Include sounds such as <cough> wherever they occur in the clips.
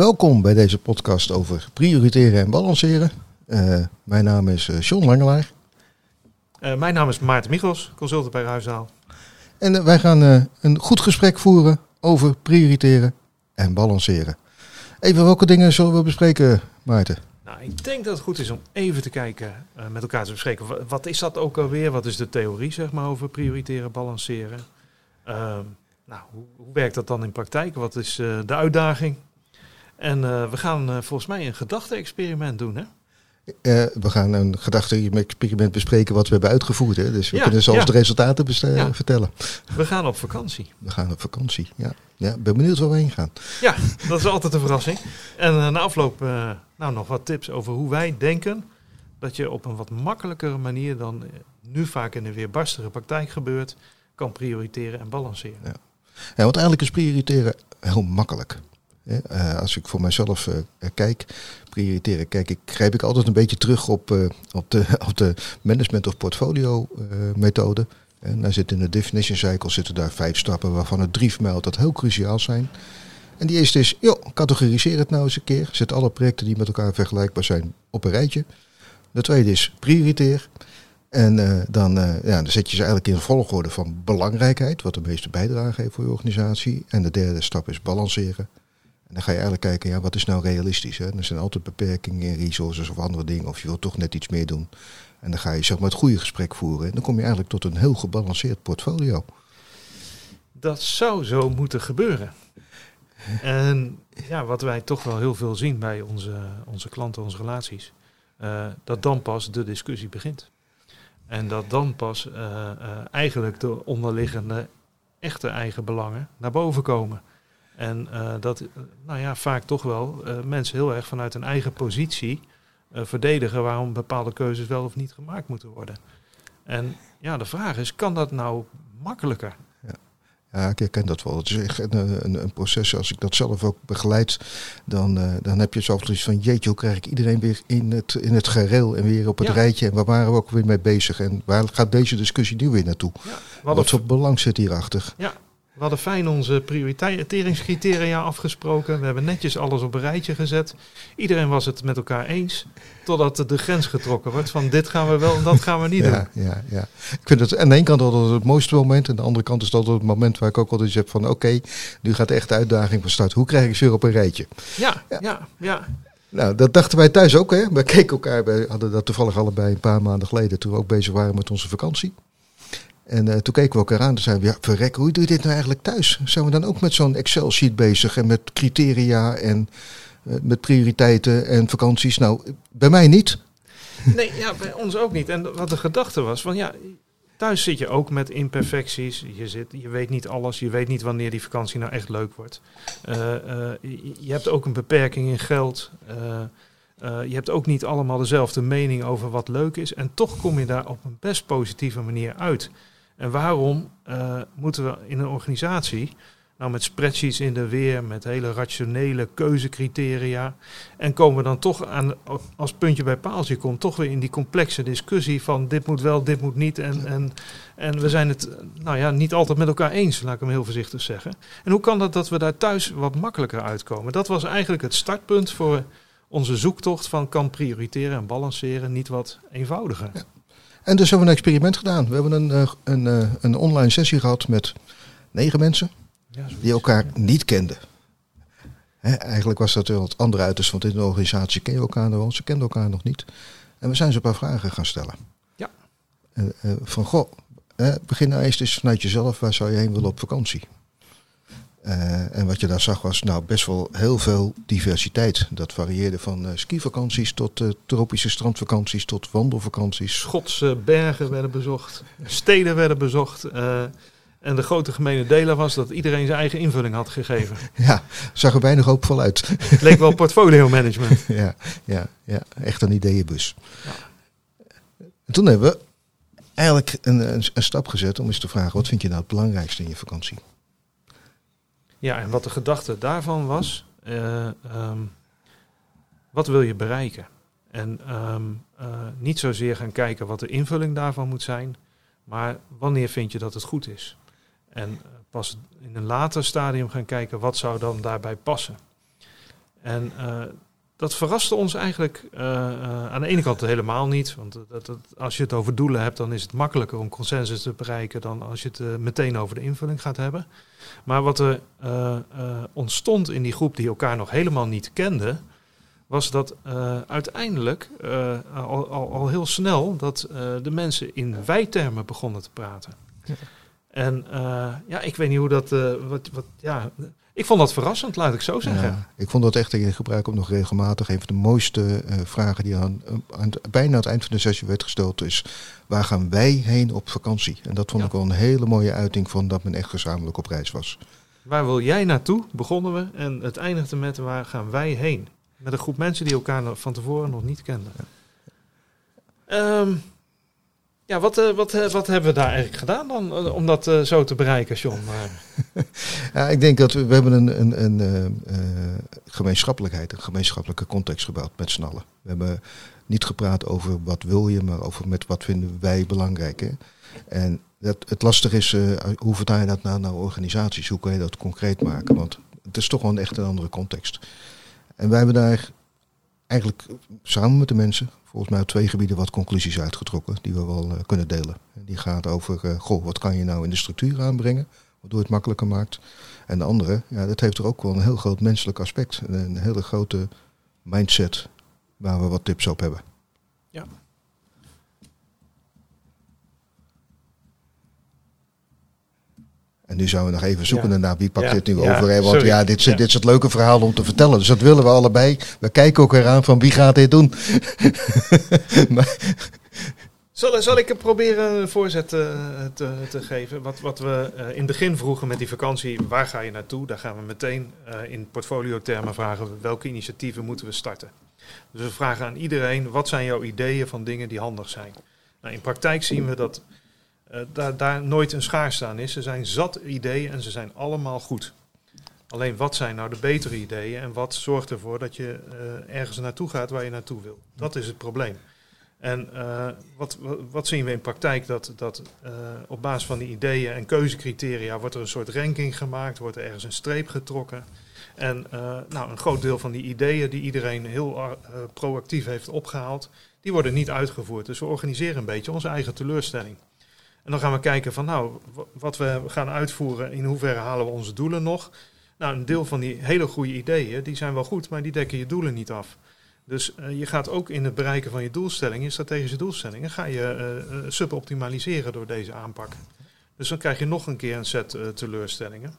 Welkom bij deze podcast over prioriteren en balanceren. Uh, mijn naam is uh, John Langelaar. Uh, mijn naam is Maarten Michels, consultant bij Ruisdaal. En wij gaan een goed gesprek voeren over prioriteren en balanceren. Even welke dingen zullen we bespreken, Maarten? Nou, ik denk dat het goed is om even te kijken, met elkaar te bespreken. Wat is dat ook alweer? Wat is de theorie zeg maar, over prioriteren, balanceren? Ehm, nou, hoe, hoe, werkt dat dan in praktijk? Wat is de uitdaging? En uh, we gaan uh, volgens mij een gedachte-experiment doen, hè? Uh, we gaan een gedachte-experiment bespreken wat we hebben uitgevoerd. Hè? Dus we ja, kunnen zelfs ja. de resultaten ja. vertellen. We gaan op vakantie. We gaan op vakantie, ja. ja ben benieuwd waar we heen gaan. Ja, dat is altijd een verrassing. En na afloop nou, nog wat tips over hoe wij denken dat je op een wat makkelijkere manier dan nu vaak in de weerbarstige praktijk gebeurt, kan prioriteren en balanceren. Ja. ja, want eigenlijk is prioriteren heel makkelijk. Uh, als ik voor mezelf uh, kijk, prioriteren, kijk ik, grijp ik altijd een beetje terug op, uh, op, de, <laughs> op de management of portfolio methode. En daar zit in de definition cycle zitten daar vijf stappen, waarvan het drie vermeldt dat heel cruciaal zijn. En die eerste is, joh, categoriseer het nou eens een keer. Zet alle projecten die met elkaar vergelijkbaar zijn op een rijtje. De tweede is prioriteer. En dan, ja, dan zet je ze eigenlijk in de volgorde van belangrijkheid, wat de meeste bijdrage heeft voor je organisatie. En de derde stap is balanceren. En dan ga je eigenlijk kijken, ja, wat is nou realistisch? Hè? Er zijn altijd beperkingen in resources of andere dingen, of je wilt toch net iets meer doen. En dan ga je zeg maar het goede gesprek voeren. En dan kom je eigenlijk tot een heel gebalanceerd portfolio. Dat zou zo moeten gebeuren. En ja, wat wij toch wel heel veel zien bij onze, onze klanten, onze relaties, uh, dat dan pas de discussie begint. En dat dan pas uh, uh, eigenlijk de onderliggende echte eigen belangen naar boven komen. En uh, dat, nou ja, vaak toch wel uh, mensen heel erg vanuit een eigen positie uh, verdedigen waarom bepaalde keuzes wel of niet gemaakt moeten worden. En ja, de vraag is, kan dat nou makkelijker? Ja. Ja, ik herken dat wel. Het is echt een, een, een proces. Als ik dat zelf ook begeleid, dan, dan heb je zelfs iets van: jeetje, hoe krijg ik iedereen weer in het, in het gereel en weer op het ja. rijtje? En waar waren we ook weer mee bezig? En waar gaat deze discussie nu weer naartoe? Ja, wat, wat voor belang zit hierachter? Ja, we hadden fijn onze prioriteringscriteria afgesproken. We hebben netjes alles op een rijtje gezet. Iedereen was het met elkaar eens. Totdat de grens getrokken wordt van dit gaan we wel en dat gaan we niet ja, doen. Ja, ja. Ik vind het aan de ene kant altijd het mooiste moment. En aan de andere kant is dat het moment waar ik ook altijd heb van oké, okay, nu gaat de echte uitdaging van start. Hoe krijg ik ze weer op een rijtje? Ja, ja, ja. ja. Nou, dat dachten wij thuis ook. Hè? We keken elkaar, we hadden dat toevallig allebei een paar maanden geleden toen we ook bezig waren met onze vakantie. En uh, toen keken we elkaar aan en zeiden we, ja, verrek, hoe doe je dit nou eigenlijk thuis? Zijn we dan ook met zo'n Excel-sheet bezig en met criteria en uh, met prioriteiten en vakanties? Nou, bij mij niet. Nee, ja, bij ons ook niet. En wat de gedachte was, van ja, thuis zit je ook met imperfecties. Je, zit, je weet niet alles, je weet niet wanneer die vakantie nou echt leuk wordt. Uh, je, je, hebt ook een beperking in geld. je hebt ook niet allemaal dezelfde mening over wat leuk is. En toch kom je daar op een best positieve manier uit. En waarom uh, moeten we in een organisatie, nou met spreadsheets in de weer, met hele rationele keuzecriteria, en komen we dan toch aan, als puntje bij paaltje komt, toch weer in die complexe discussie van dit moet wel, dit moet niet. En, en, en we zijn het nou ja, niet altijd met elkaar eens, laat ik hem heel voorzichtig zeggen. En hoe kan dat dat we daar thuis wat makkelijker uitkomen? Dat was eigenlijk het startpunt voor onze zoektocht van kan prioriteren en balanceren niet wat eenvoudiger. En dus hebben we een experiment gedaan. We hebben een, een, een online sessie gehad met negen mensen ja, die elkaar niet kenden. Eigenlijk was dat wel het andere uiterste, want in de organisatie ken je elkaar nog, ze kenden elkaar nog niet. En we zijn ze een paar vragen gaan stellen. Ja. Uh, uh, van, goh, uh, begin nou eerst eens vanuit jezelf, waar zou je heen willen op vakantie? Uh, en wat je daar zag was nou best wel heel veel diversiteit. Dat varieerde van uh, skivakanties tot uh, tropische strandvakanties tot wandelvakanties. Schotse bergen werden bezocht, steden werden bezocht. en de grote gemene delen was dat iedereen zijn eigen invulling had gegeven. <laughs> Ja, zag er weinig hoopvol uit. Het leek wel portfolio management. <laughs> ja, ja, ja, echt een ideeënbus. Ja. En toen hebben we eigenlijk een, een, een stap gezet om eens te vragen: wat vind je nou het belangrijkste in je vakantie? Ja, en wat de gedachte daarvan was, uh, um, wat wil je bereiken? En um, uh, niet zozeer gaan kijken wat de invulling daarvan moet zijn, maar wanneer vind je dat het goed is? En uh, pas in een later stadium gaan kijken wat zou dan daarbij passen. En dat verraste ons eigenlijk aan de ene kant helemaal niet. Want dat, dat, als je het over doelen hebt, dan is het makkelijker om consensus te bereiken dan als je het meteen over de invulling gaat hebben. Maar wat er ontstond in die groep die elkaar nog helemaal niet kende, was dat uiteindelijk al, al, al, heel snel dat de mensen in wijtermen begonnen te praten. Ja. En ja, ik weet niet hoe dat. wat, wat, ja, ik vond dat verrassend, laat ik zo zeggen. Ja, ik vond dat echt, ik gebruik ook nog regelmatig. Een van de mooiste vragen die aan, aan, bijna aan het eind van de sessie werd gesteld is: waar gaan wij heen op vakantie? En dat vond ja. ik wel een hele mooie uiting van dat men echt gezamenlijk op reis was. Waar wil jij naartoe? Begonnen we. En het eindigde met waar gaan wij heen? Met een groep mensen die elkaar van tevoren nog niet kenden. Um, ja, wat, uh, wat, uh, wat hebben we daar eigenlijk gedaan dan uh, om dat zo te bereiken, John? <laughs> ja, ik denk dat we, we hebben een, een, een gemeenschappelijkheid, een gemeenschappelijke context gebouwd met z'n allen. We hebben niet gepraat over wat wil je, maar over met wat vinden wij belangrijk. Hè? En dat, het lastig is, hoe vertaal je dat nou naar organisaties? Hoe kan je dat concreet maken? Want het is toch wel een echt een andere context. En wij hebben daar eigenlijk samen met de mensen, volgens mij op twee gebieden, wat conclusies uitgetrokken die we wel uh, kunnen delen. Die gaat over, uh, goh, wat kan je nou in de structuur aanbrengen, waardoor het makkelijker maakt. En de andere, ja, dat heeft er ook wel een heel groot menselijk aspect. Een hele grote mindset waar we wat tips op hebben. Ja, nu zouden we nog even zoeken ja. naar wie pakt dit nu over. Hè? Want ja, dit, dit is het leuke verhaal om te vertellen. Dus dat willen we allebei. We kijken ook eraan van wie gaat dit doen. <laughs> maar, zal, zal, ik proberen een voorzet uh, te, te, geven? Wat, wat we uh, in het begin vroegen met die vakantie, waar ga je naartoe? Daar gaan we meteen uh, in portfolio-termen vragen welke initiatieven moeten we starten. Dus we vragen aan iedereen, wat zijn jouw ideeën van dingen die handig zijn? Nou, in praktijk zien we dat uh, daar, nooit een schaarste aan is. Er zijn zat ideeën en ze zijn allemaal goed. Alleen wat zijn nou de betere ideeën en wat zorgt ervoor dat je uh, ergens naartoe gaat waar je naartoe wil? Dat is het probleem. En uh, wat, wat, zien we in praktijk? Dat, dat op basis van die ideeën en keuzecriteria wordt er een soort ranking gemaakt, wordt er ergens een streep getrokken. En nou, een groot deel van die ideeën die iedereen heel proactief heeft opgehaald, die worden niet uitgevoerd. Dus we organiseren een beetje onze eigen teleurstelling. En dan gaan we kijken van nou, wat we gaan uitvoeren, in hoeverre halen we onze doelen nog. Nou, een deel van die hele goede ideeën, die zijn wel goed, maar die dekken je doelen niet af. Dus uh, je gaat ook in het bereiken van je doelstellingen, je strategische doelstellingen, ga je uh, suboptimaliseren door deze aanpak. Dus dan krijg je nog een keer een set teleurstellingen.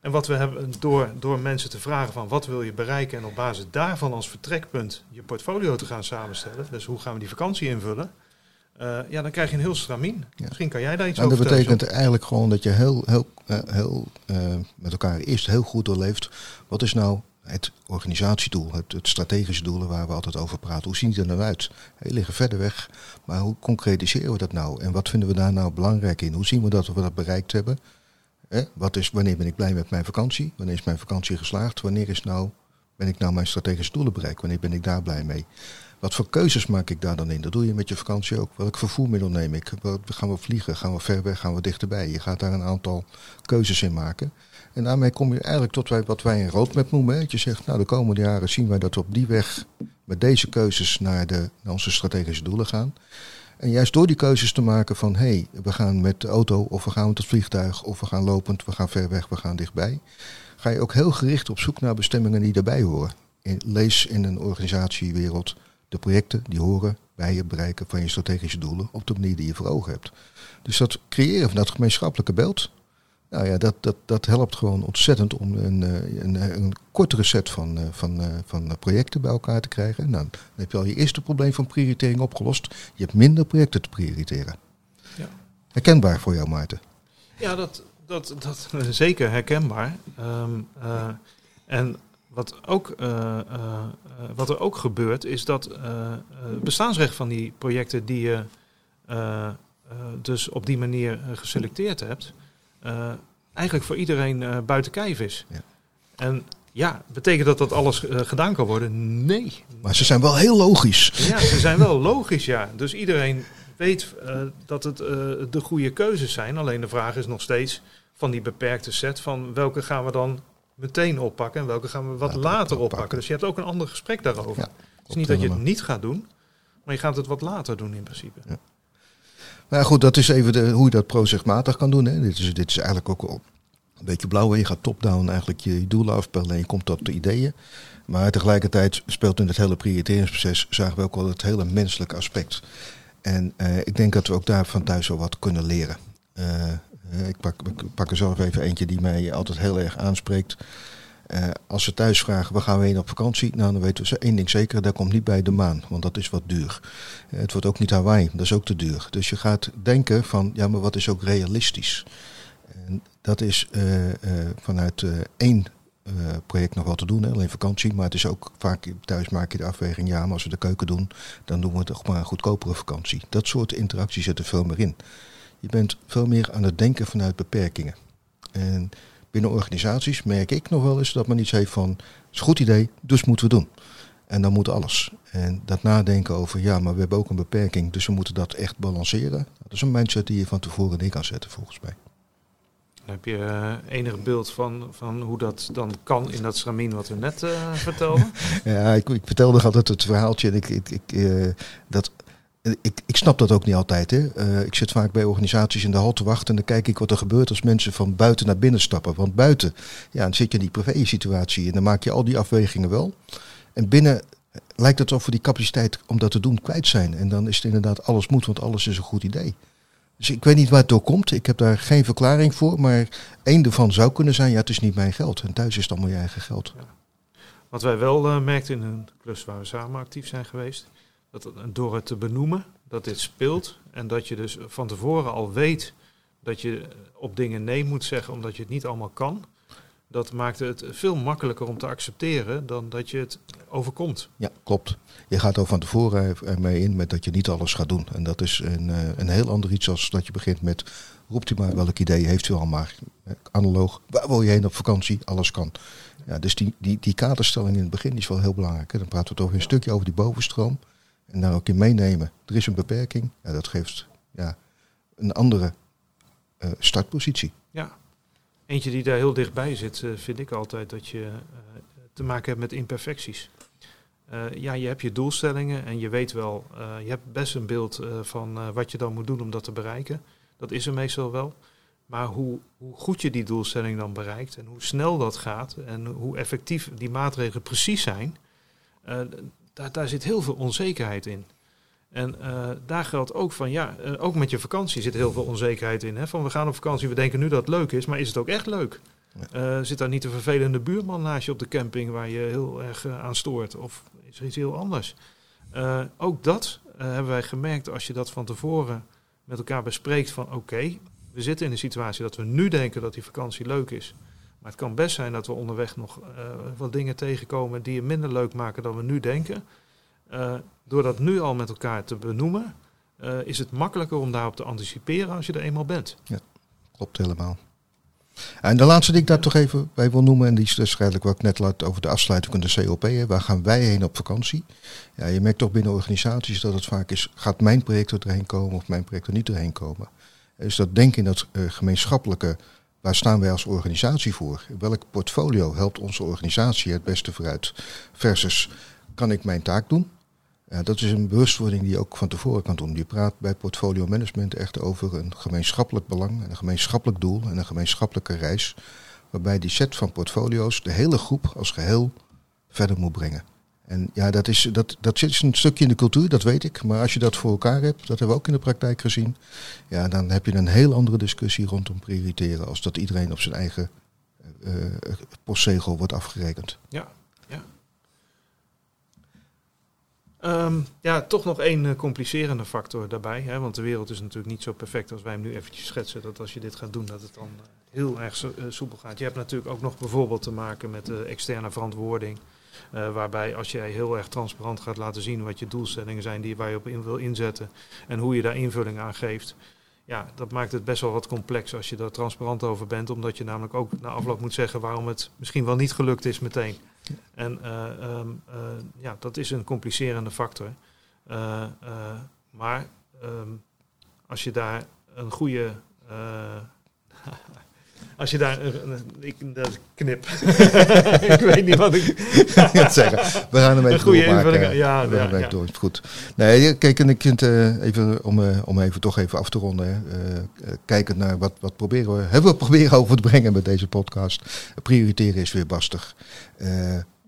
En wat we hebben door, door mensen te vragen van wat wil je bereiken en op basis daarvan als vertrekpunt je portfolio te gaan samenstellen. Dus hoe gaan we die vakantie invullen? Uh, ja, dan krijg je een heel stramien. Ja. Misschien kan jij daar iets en over Dat betekent eigenlijk gewoon dat je heel, heel, uh, heel uh, met elkaar eerst heel goed doorleeft. Wat is nou het organisatiedoel, het, het, strategische doelen waar we altijd over praten? Hoe zien die er nou uit? Die liggen verder weg, maar hoe concretiseren we dat nou? En wat vinden we daar nou belangrijk in? Hoe zien we dat we dat bereikt hebben? Wat is, wanneer ben ik blij met mijn vakantie? Wanneer is mijn vakantie geslaagd? Wanneer is nou, ben ik nou mijn strategische doelen bereikt? Wanneer ben ik daar blij mee? Wat voor keuzes maak ik daar dan in? Dat doe je met je vakantie ook. Welk vervoermiddel neem ik? Gaan we vliegen? Gaan we ver weg? Gaan we dichterbij? Je gaat daar een aantal keuzes in maken. En daarmee kom je eigenlijk tot wat wij een roadmap noemen. Dat je zegt, nou de komende jaren zien wij dat we op die weg met deze keuzes naar, de, naar onze strategische doelen gaan. En juist door die keuzes te maken van, hé, hey, we gaan met de auto of we gaan met het vliegtuig of we gaan lopend, we gaan ver weg, we gaan dichtbij. Ga je ook heel gericht op zoek naar bestemmingen die daarbij horen. In, lees in een organisatiewereld de projecten die horen bij het bereiken van je strategische doelen op de manier die je voor ogen hebt. Dus dat creëren van dat gemeenschappelijke beeld, nou ja, dat, dat, dat helpt gewoon ontzettend om een, eh, een, een kortere set van, eh, van, eh, van projecten bij elkaar te krijgen. Nou, dan heb je al je eerste probleem van prioritering opgelost. Je hebt minder projecten te prioriteren. Ja. Herkenbaar voor jou, Maarten? Ja, dat, dat, dat <laughs> zeker herkenbaar. Um, uh, en wat, ook, uh, uh, wat er ook gebeurt, is dat het bestaansrecht van die projecten die je dus op die manier geselecteerd hebt, eigenlijk voor iedereen buiten kijf is. Ja. En ja, betekent dat dat alles gedaan kan worden? Nee. Maar ze zijn wel heel logisch. Ja, ze zijn wel logisch, ja. Dus iedereen weet dat het de goede keuzes zijn. Alleen de vraag is nog steeds van die beperkte set van welke gaan we dan meteen oppakken en welke gaan we wat Later later oppakken. oppakken. Dus je hebt ook een ander gesprek daarover. Ja, het is niet dat je het niet gaat doen, maar je gaat het wat later doen in principe. Maar ja, goed, dat is even de, hoe je dat procesmatig kan doen. Hè. Dit, is, dit is eigenlijk ook een beetje blauw. hè. Je gaat top-down eigenlijk je, doelen afspellen en je komt tot de ideeën. Maar tegelijkertijd speelt in het hele prioriteringsproces, zagen we ook wel het hele menselijke aspect. En eh, ik denk dat we ook daar van thuis wel wat kunnen leren. Eh, ik, pak, ik pak er zelf even eentje die mij altijd heel erg aanspreekt. Eh, als ze thuis vragen, waar gaan we heen op vakantie? Nou, dan weten we één ding zeker, daar komt niet bij de maan, want dat is wat duur. Eh, het wordt ook niet Hawaii, dat is ook te duur. Dus je gaat denken van, ja, maar wat is ook realistisch? En dat is eh, eh, vanuit eh, één eh, project nog wel te doen, alleen vakantie. Maar het is ook vaak thuis maak je de afweging, ja, maar als we de keuken doen, dan doen we toch maar een goedkopere vakantie. Dat soort interacties zit er veel meer in. Je bent veel meer aan het denken vanuit beperkingen. En binnen organisaties merk ik nog wel eens dat men iets heeft van, het is een goed idee, dus moeten we doen. En dan moet alles. En dat nadenken over, ja, maar we hebben ook een beperking, dus we moeten dat echt balanceren. Dat is een mindset die je van tevoren neer kan zetten, volgens mij. Dan heb je eh, enig beeld van, van hoe dat dan kan in dat stramien wat we net eh, vertelden. <laughs> Ja, ik, ik vertelde altijd het verhaaltje. Ik, ik, ik, eh, dat, ik, ik snap dat ook niet altijd. Hè. Eh, ik zit vaak bij organisaties in de hal te wachten. En dan kijk ik wat er gebeurt als mensen van buiten naar binnen stappen. Want buiten, ja, dan zit je in die privé-situatie. En dan maak je al die afwegingen wel. En binnen lijkt het alsof we die capaciteit om dat te doen kwijt zijn. En dan is het inderdaad alles moet, want alles is een goed idee. Dus ik weet niet waar het door komt. Ik heb daar geen verklaring voor. Maar één ervan zou kunnen zijn, ja, het is niet mijn geld. En thuis is het allemaal je eigen geld. Wat wij wel eh, merkten in een klus waar we samen actief zijn geweest, dat door het te benoemen dat dit speelt en dat je dus van tevoren al weet dat je op dingen nee moet zeggen omdat je het niet allemaal kan, dat maakte het veel makkelijker om te accepteren dan dat je het overkomt. Ja, klopt. Je gaat er van tevoren ermee in met dat je niet alles gaat doen. En dat is een, eh, een heel ander iets als dat je begint met... roept u maar welk idee heeft u al maar. Analoog, waar wil je heen op vakantie? Alles kan. Ja, dus die, die, die kaderstelling in het begin is wel heel belangrijk. Dan praten we toch een stukje over die bovenstroom. En daar ook in meenemen. Er is een beperking. Ja, dat geeft ja, een andere eh, startpositie. Ja. Eentje die daar heel dichtbij zit, eh, vind ik altijd dat je eh, te maken hebt met imperfecties. Ja, je hebt je doelstellingen en je weet wel, je hebt best een beeld van wat je dan moet doen om dat te bereiken. Dat is er meestal wel. Maar hoe, hoe goed je die doelstelling dan bereikt en hoe snel dat gaat en hoe effectief die maatregelen precies zijn, daar, daar zit heel veel onzekerheid in. En eh, daar geldt ook van, ja, eh, ook met je vakantie zit heel veel onzekerheid in. Hè? Van we gaan op vakantie, we denken nu dat het leuk is, maar is het ook echt leuk? Eh, zit daar niet een vervelende buurman naast je op de camping waar je heel erg aan stoort? Of is er iets heel anders? Ook dat hebben wij gemerkt als je dat van tevoren met elkaar bespreekt van oké, we zitten in een situatie dat we nu denken dat die vakantie leuk is. Maar het kan best zijn dat we onderweg nog eh, wat dingen tegenkomen die het minder leuk maken dan we nu denken. Eh, door dat nu al met elkaar te benoemen, eh, is het makkelijker om daarop te anticiperen als je er eenmaal bent. Klopt helemaal. En de laatste die ik daar toch even bij wil noemen, en die is dus eigenlijk wat ik net laat over de afsluiting van de COP. Hè. Waar gaan wij heen op vakantie? Ja, je merkt toch binnen organisaties dat het vaak is, gaat mijn project er doorheen komen of mijn project er niet doorheen komen? Dus dat denken in dat gemeenschappelijke, waar staan wij als organisatie voor? Welk portfolio helpt onze organisatie het beste vooruit? Versus, kan ik mijn taak doen? Ja, dat is een bewustwording die je ook van tevoren kan doen. Je praat bij portfolio management echt over een gemeenschappelijk belang, en een gemeenschappelijk doel en een gemeenschappelijke reis. Waarbij die set van portfolio's de hele groep als geheel verder moet brengen. En ja, dat, is, dat, dat zit een stukje in de cultuur, dat weet ik. Maar als je dat voor elkaar hebt, dat hebben we ook in de praktijk gezien. Ja, dan heb je een heel andere discussie rondom prioriteren. Als dat iedereen op zijn eigen eh, postzegel wordt afgerekend. Ja, ja. Ehm, ja, toch nog één eh, complicerende factor daarbij. Hè, want de wereld is natuurlijk niet zo perfect als wij hem nu eventjes schetsen. Dat als je dit gaat doen, dat het dan eh, heel erg so- soepel gaat. Je hebt natuurlijk ook nog bijvoorbeeld te maken met de externe verantwoording. Eh, waarbij als jij heel erg transparant gaat laten zien wat je doelstellingen zijn die, waar je op in wil inzetten. En hoe je daar invulling aan geeft. Ja, dat maakt het best wel wat complex als je daar transparant over bent. Omdat je namelijk ook na afloop moet zeggen waarom het misschien wel niet gelukt is meteen. En eh, ehm, eh, ja, dat is een complicerende factor. Maar ehm, als je daar een goede, <laughs> als je daar, ik, dat knip. <laughs> ik weet niet wat ik zeggen. We gaan hem even goede. Ja, we ja, gaan ja. door. Goed. Nee, kijk, en ik vind uh, even om, uh, om even toch even af te ronden. Hè. Uh, kijkend naar wat, wat proberen we, hebben we proberen over te brengen met deze podcast. Prioriteren is weer bastig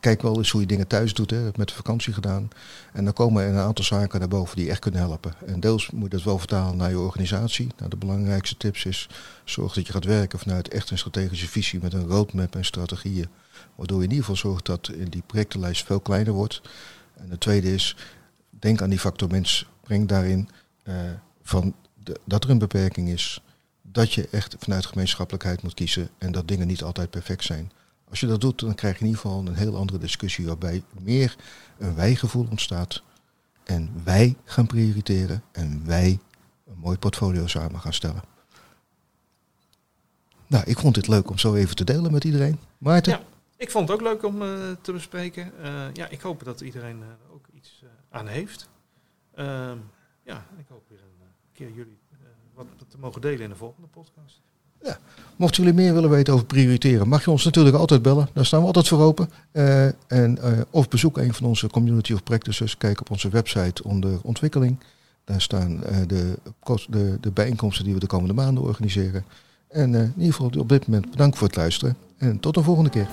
kijk wel eens hoe je dingen thuis doet. Hè. Dat met de vakantie gedaan. En dan komen er een aantal zaken naar boven die echt kunnen helpen. En deels moet je dat wel vertalen naar je organisatie. Nou, de belangrijkste tips is, zorg dat je gaat werken vanuit echt een strategische visie met een roadmap en strategieën. Waardoor je in ieder geval zorgt dat in die projectenlijst veel kleiner wordt. En de tweede is, denk aan die factor mens. Breng daarin uh, van de, dat er een beperking is. Dat je echt vanuit gemeenschappelijkheid moet kiezen en dat dingen niet altijd perfect zijn. Als je dat doet, dan krijg je in ieder geval een heel andere discussie waarbij meer een wij-gevoel ontstaat. En wij gaan prioriteren en wij een mooi portfolio samen gaan stellen. Nou, ik vond dit leuk om zo even te delen met iedereen. Maarten? Ja, ik vond het ook leuk om uh, te bespreken. Uh, ja, ik hoop dat iedereen uh, ook iets aan heeft. Ehm, ja, ik hoop weer een keer jullie wat te mogen delen in de volgende podcast. Ja. Mochten jullie meer willen weten over prioriteren, mag je ons natuurlijk altijd bellen. Daar staan we altijd voor open. Uh, en, uh, of bezoek een van onze community of practices. Kijk op onze website onder ontwikkeling. Daar staan uh, de, de, de, bijeenkomsten die we de komende maanden organiseren. En in ieder geval op dit moment bedankt voor het luisteren. En tot de volgende keer.